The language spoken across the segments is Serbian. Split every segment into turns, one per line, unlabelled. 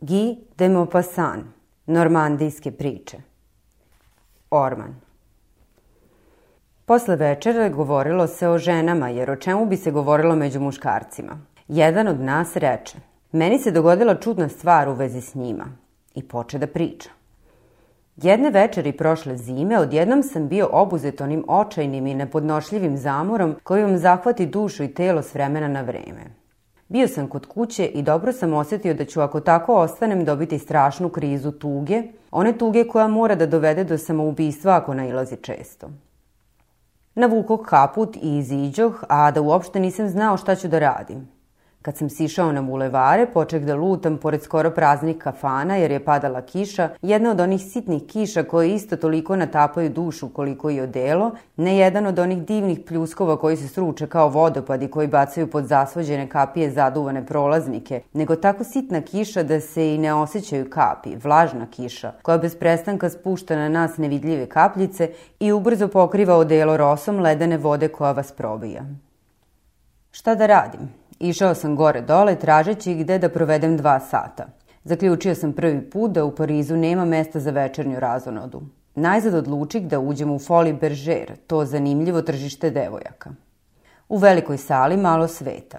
Guy de Maupassant, Normandijske priče. Orman. Posle večere govorilo se o ženama, jer o čemu bi se govorilo među muškarcima. Jedan od nas reče, meni se dogodila čudna stvar u vezi s njima i poče da priča. Jedne večeri prošle zime odjednom sam bio obuzet onim očajnim i nepodnošljivim zamorom koji vam zahvati dušu i telo s vremena na vreme. Bio sam kod kuće i dobro sam osetio da ću ako tako ostanem dobiti strašnu krizu tuge, one tuge koja mora da dovede do samoubistva ako nailazi često. Navukoh kaput i iziđoh, a da uopšte nisam znao šta ću da radim. Kad sam sišao na bulevare, poček da lutam pored skoro praznih kafana jer je padala kiša, jedna od onih sitnih kiša koje isto toliko natapaju dušu koliko i odelo, ne jedan od onih divnih pljuskova koji se sruče kao vodopadi koji bacaju pod zasvođene kapije zaduvane prolaznike, nego tako sitna kiša da se i ne osjećaju kapi, vlažna kiša, koja bez prestanka spušta na nas nevidljive kapljice i ubrzo pokriva odelo rosom ledene vode koja vas probija. Šta da radim? Išao sam gore dole tražeći gde da provedem dva sata. Zaključio sam prvi put da u Parizu nema mesta za večernju razonodu. Najzad odlučih da uđem u Foli Berger, to zanimljivo tržište devojaka. U velikoj sali malo sveta.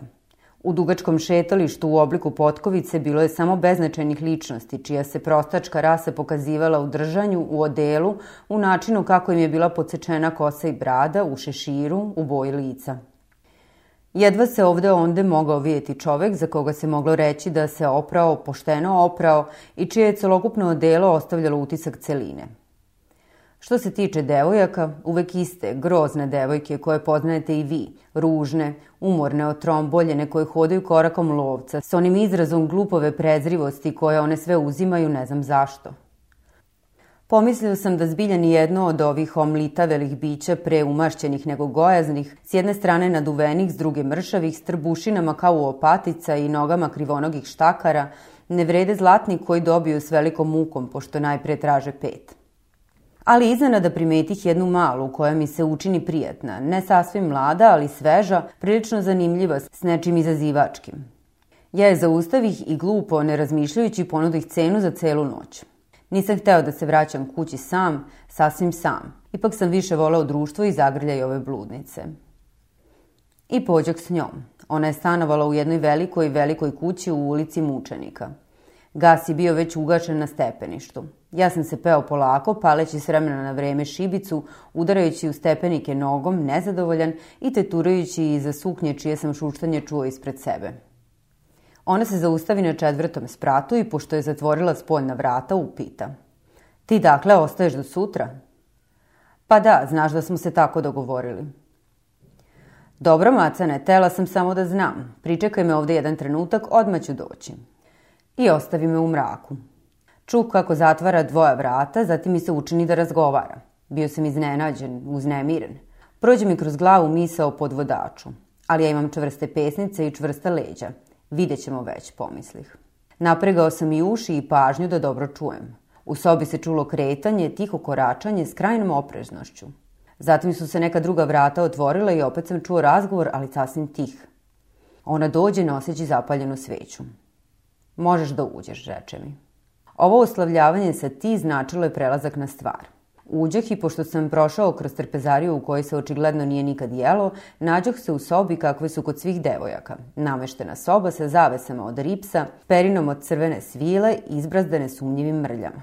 U dugačkom šetalištu u obliku potkovice bilo je samo beznačajnih ličnosti, čija se prostačka rasa pokazivala u držanju, u odelu, u načinu kako im je bila podsečena kosa i brada, u šeširu, u boji lica. Jedva se ovde onde mogao vidjeti čovek za koga se moglo reći da se oprao, pošteno oprao i čije je celokupno odelo ostavljalo utisak celine. Što se tiče devojaka, uvek iste, grozne devojke koje poznajete i vi, ružne, umorne, otromboljene koje hodaju korakom lovca, s onim izrazom glupove prezrivosti koje one sve uzimaju ne znam zašto – Pomislio sam da zbilja ni jedno od ovih omlitavelih bića pre umašćenih nego gojaznih, s jedne strane naduvenih, s druge mršavih, s trbušinama kao u opatica i nogama krivonogih štakara, ne vrede zlatni koji dobiju s velikom mukom, pošto najpre traže pet. Ali iznenada primetih jednu malu koja mi se učini prijatna, ne sasvim mlada, ali sveža, prilično zanimljiva, s nečim izazivačkim. Ja je zaustavih i glupo, ne razmišljajući ponudih cenu za celu noć. Nisam hteo da se vraćam kući sam, sasvim sam. Ipak sam više voleo društvo i zagrljaj ove bludnice. I pođak s njom. Ona je stanovala u jednoj velikoj, velikoj kući u ulici Mučenika. Gas je bio već ugašen na stepeništu. Ja sam se peo polako, paleći s vremena na vreme šibicu, udarajući u stepenike nogom, nezadovoljan i teturajući iza suknje čije sam šuštanje čuo ispred sebe. Ona se zaustavi na četvrtom spratu i pošto je zatvorila spoljna vrata, upita. Ti dakle ostaješ do sutra? Pa da, znaš da smo se tako dogovorili. Dobro, macane, tela sam samo da znam. Pričekaj me ovde jedan trenutak, odmah ću doći. I ostavi me u mraku. Čuh kako zatvara dvoja vrata, zatim mi se učini da razgovara. Bio sam iznenađen, uznemiren. Prođe mi kroz glavu misa o podvodaču. Ali ja imam čvrste pesnice i čvrsta leđa. Vidjet ćemo već, pomislih. Napregao sam i uši i pažnju da dobro čujem. U sobi se čulo kretanje, tiho koračanje s krajnom opreznošću. Zatim su se neka druga vrata otvorila i opet sam čuo razgovor, ali sasvim tih. Ona dođe noseći zapaljenu sveću. Možeš da uđeš, reče mi. Ovo oslavljavanje sa ti značilo je prelazak na stvar – Uđeh i pošto sam prošao kroz trpezariju u kojoj se očigledno nije nikad jelo, nađoh se u sobi kakve su kod svih devojaka. Nameštena soba sa zavesama od ripsa, perinom od crvene svile, izbrazdane sumnjivim mrljama.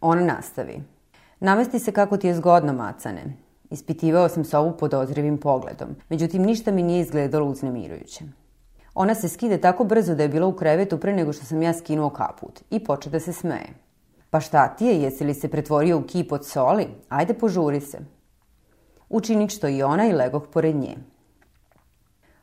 Ona nastavi. Namesti se kako ti je zgodno, macane. Ispitivao sam sobu podozrivim pogledom, međutim ništa mi nije izgledalo uznemirujuće. Ona se skide tako brzo da je bila u krevetu pre nego što sam ja skinuo kaput i poče da se smeje. Pa šta ti je, jesi li se pretvorio u kip od soli? Ajde požuri se. Učinit što i ona i legoh pored nje.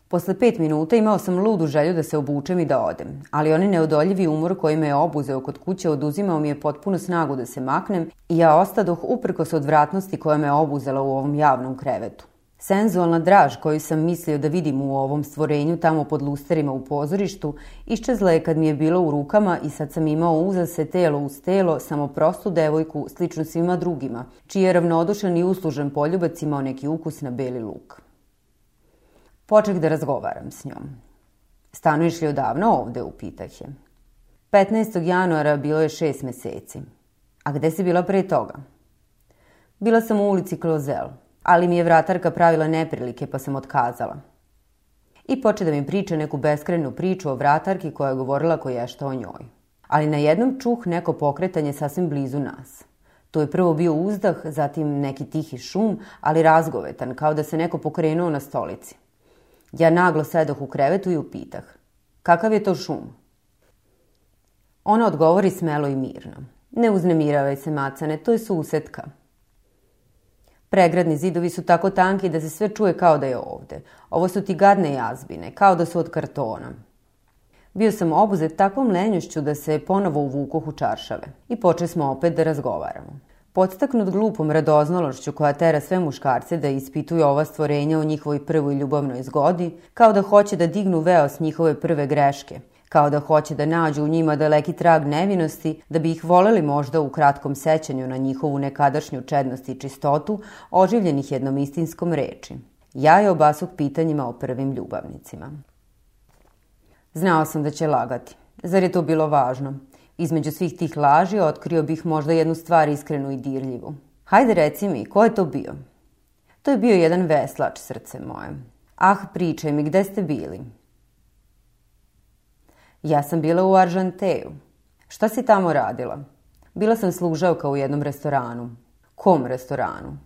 Posle pet minuta imao sam ludu želju da se obučem i da odem, ali onaj neodoljivi umor koji me je obuzeo kod kuće oduzimao mi je potpunu snagu da se maknem i ja ostadoh uprkos odvratnosti koja me obuzela u ovom javnom krevetu. Senzualna draž koju sam mislio da vidim u ovom stvorenju tamo pod lusterima u pozorištu, iščezla je kad mi je bilo u rukama i sad sam imao uza se telo uz telo, samo prostu devojku, sličnu svima drugima, čiji je ravnodušan i uslužen poljubac imao neki ukus na beli luk. Poček da razgovaram s njom. Stanuješ li odavno ovde, upitah je. 15. januara bilo je šest meseci. A gde si bila pre toga? Bila sam u ulici Klozel, ali mi je vratarka pravila neprilike pa sam otkazala. I poče da mi priča neku beskrenu priču o vratarki koja je govorila ko ješta o njoj. Ali na jednom čuh neko pokretanje sasvim blizu nas. To je prvo bio uzdah, zatim neki tihi šum, ali razgovetan, kao da se neko pokrenuo na stolici. Ja naglo sedoh u krevetu i upitah. Kakav je to šum? Ona odgovori smelo i mirno. Ne uznemiravaj se, macane, to je susetka. Pregradni zidovi su tako tanki da se sve čuje kao da je ovde. Ovo su ti gadne jazbine, kao da su od kartona. Bio sam obuzet takvom lenjošću da se ponovo uvukoh u čaršave i poče smo opet da razgovaramo. Podstaknut glupom radoznalošću koja tera sve muškarce da ispituju ova stvorenja o njihovoj prvoj ljubavnoj zgodi, kao da hoće da dignu veo s njihove prve greške, kao da hoće da nađu u njima daleki trag nevinosti, da bi ih voleli možda u kratkom sećanju na njihovu nekadašnju čednost i čistotu, oživljenih jednom istinskom reči. Ja je obasuk pitanjima o prvim ljubavnicima. Znao sam da će lagati. Zar je to bilo važno? Između svih tih laži otkrio bih možda jednu stvar iskrenu i dirljivu. Hajde reci mi, ko je to bio? To je bio jedan veslač, srce moje. Ah, pričaj mi, gde ste bili? Ja sam bila u Aržanteju. Šta si tamo radila? Bila sam služavka u jednom restoranu. Kom restoranu?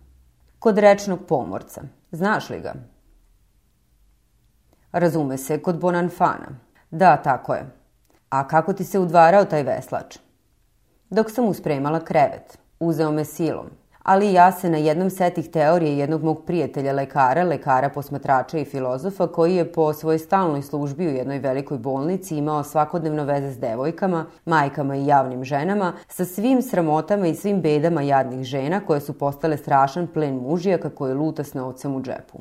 Kod rečnog pomorca. Znaš li ga? Razume se, kod Bonanfana. Da, tako je. A kako ti se udvarao taj veslač? Dok sam uspremala krevet. Uzeo me silom. Ali ja se na jednom setih teorije jednog mog prijatelja lekara, lekara posmatrača i filozofa, koji je po svojoj stalnoj službi u jednoj velikoj bolnici imao svakodnevno veze s devojkama, majkama i javnim ženama, sa svim sramotama i svim bedama jadnih žena koje su postale strašan plen mužijaka koji luta s novcem u džepu.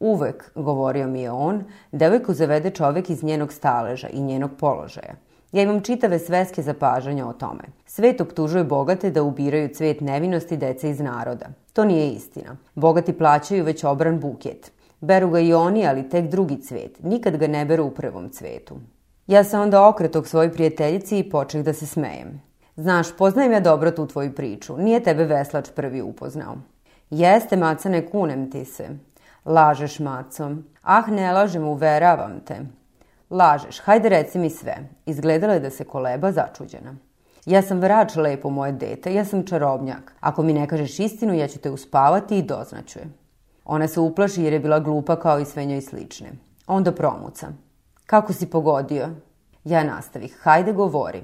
Uvek, govorio mi je on, devojku zavede čovek iz njenog staleža i njenog položaja. Ja imam čitave sveske zapažanja o tome. Svet optužuje bogate da ubiraju cvet nevinosti dece iz naroda. To nije istina. Bogati plaćaju već obran buket. Beru ga i oni, ali tek drugi cvet. Nikad ga ne beru u prvom cvetu. Ja sam onda okretog svoj prijateljici i počeh da se smejem. Znaš, poznajem ja dobro tu tvoju priču. Nije tebe veslač prvi upoznao. Jeste, maca, ne kunem ti se. Lažeš, maco. Ah, ne lažem, uveravam te. Lažeš, hajde reci mi sve. Izgledala je da se koleba začuđena. Ja sam vrač lepo moje dete, ja sam čarobnjak. Ako mi ne kažeš istinu, ja ću te uspavati i doznaću je. Ona se uplaši jer je bila glupa kao i sve njoj slične. Onda promuca. Kako si pogodio? Ja nastavih. Hajde govori.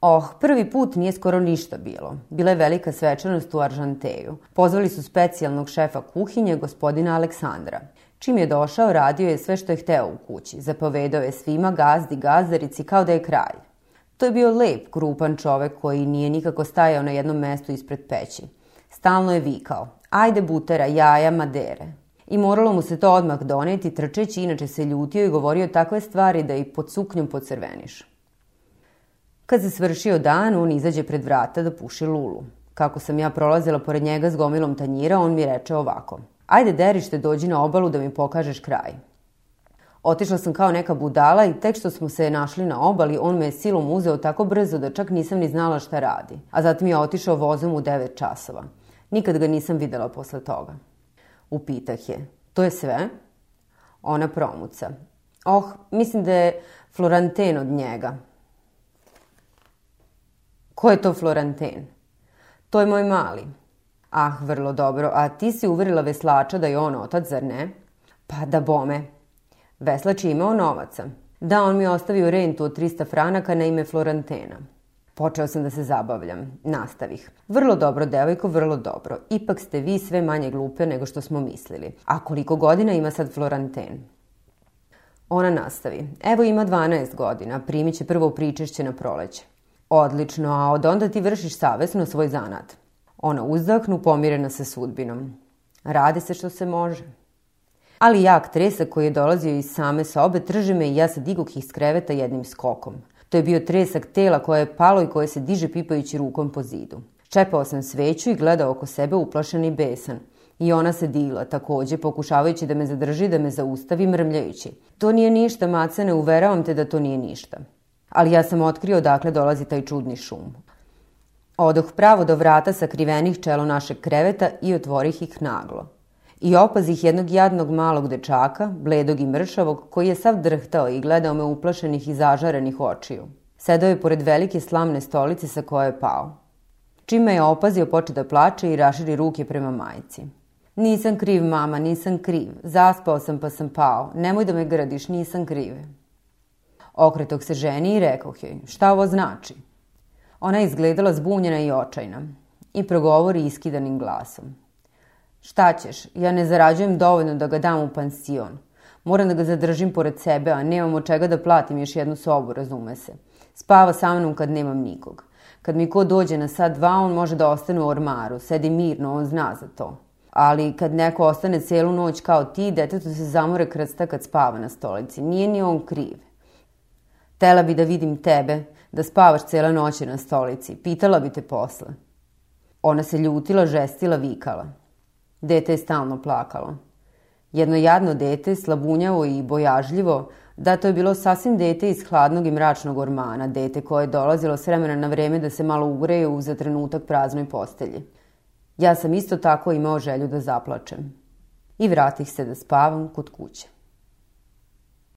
Oh, prvi put nije skoro ništa bilo. Bila je velika svečanost u Aržanteju. Pozvali su specijalnog šefa kuhinje, gospodina Aleksandra. Čim je došao, radio je sve što je hteo u kući. Zapovedao je svima gazdi, gazdarici, kao da je kralj. To je bio lep, krupan čovek koji nije nikako stajao na jednom mestu ispred peći. Stalno je vikao, ajde butera, jaja, madere. I moralo mu se to odmah doneti, trčeći, inače se ljutio i govorio takve stvari da i pod suknjom pocrveniš. Kad se svršio dan, on izađe pred vrata da puši lulu. Kako sam ja prolazila pored njega s gomilom tanjira, on mi reče ovako – Ajde derište, dođi na obalu da mi pokažeš kraj. Otišla sam kao neka budala i tek što smo se našli na obali, on me je silom uzeo tako brzo da čak nisam ni znala šta radi. A zatim je otišao vozom u 9 časova. Nikad ga nisam videla posle toga. Upitah je, to je sve? Ona promuca. Oh, mislim da je Floranten od njega. Ko je to Floranten? To je moj mali. Ah, vrlo dobro. A ti si uverila veslača da je on otac, zar ne? Pa da bome. Veslač je imao novaca. Da, on mi je ostavio rentu od 300 franaka na ime Florantena. Počeo sam da se zabavljam. Nastavih. Vrlo dobro, devojko, vrlo dobro. Ipak ste vi sve manje glupe nego što smo mislili. A koliko godina ima sad Floranten? Ona nastavi. Evo ima 12 godina, primit će prvo pričešće na proleće. Odlično, a od onda ti vršiš savesno svoj zanat. Ona uzdahnu, pomirena sa sudbinom. Radi se što se može. Ali jak tresak koji je dolazio iz same sobe trže me i ja se digoh iz kreveta jednim skokom. To je bio tresak tela koje je palo i koje se diže pipajući rukom po zidu. Čepao sam sveću i gledao oko sebe uplašen i besan. I ona se digla, takođe, pokušavajući da me zadrži, da me zaustavi, mrmljajući. To nije ništa, macane, uveravam te da to nije ništa. ali ja sam otkrio dakle dolazi taj čudni šum. Odoh pravo do vrata sakrivenih čelo našeg kreveta i otvorih ih naglo. I opazih jednog jadnog malog dečaka, bledog i mršavog, koji je sav drhtao i gledao me uplašenih i zažarenih očiju. Sedao je pored velike slamne stolice sa koje je pao. Čime je opazio, poče da plače i raširi ruke prema majici. Nisam kriv, mama, nisam kriv. Zaspao sam pa sam pao. Nemoj da me gradiš, nisam kriv. Okretog se ženi i rekao joj, šta ovo znači? Ona je izgledala zbunjena i očajna i progovori iskidanim glasom. Šta ćeš, ja ne zarađujem dovoljno da ga dam u pansion. Moram da ga zadržim pored sebe, a nemam od čega da platim još jednu sobu, razume se. Spava sa mnom kad nemam nikog. Kad mi ko dođe na sad dva, on može da ostane u ormaru, sedi mirno, on zna za to. Ali kad neko ostane celu noć kao ti, detetu se zamore krsta kad spava na stolici. Nije ni on kriv. Tela bi da vidim tebe, da spavaš cele noće na stolici. Pitala bi te posle. Ona se ljutila, žestila, vikala. Dete je stalno plakalo. Jedno jadno dete, slabunjavo i bojažljivo, da to je bilo sasvim dete iz hladnog i mračnog ormana, dete koje je dolazilo s vremena na vreme da se malo ugreje za trenutak praznoj postelji. Ja sam isto tako imao želju da zaplačem. I vratih se da spavam kod kuće.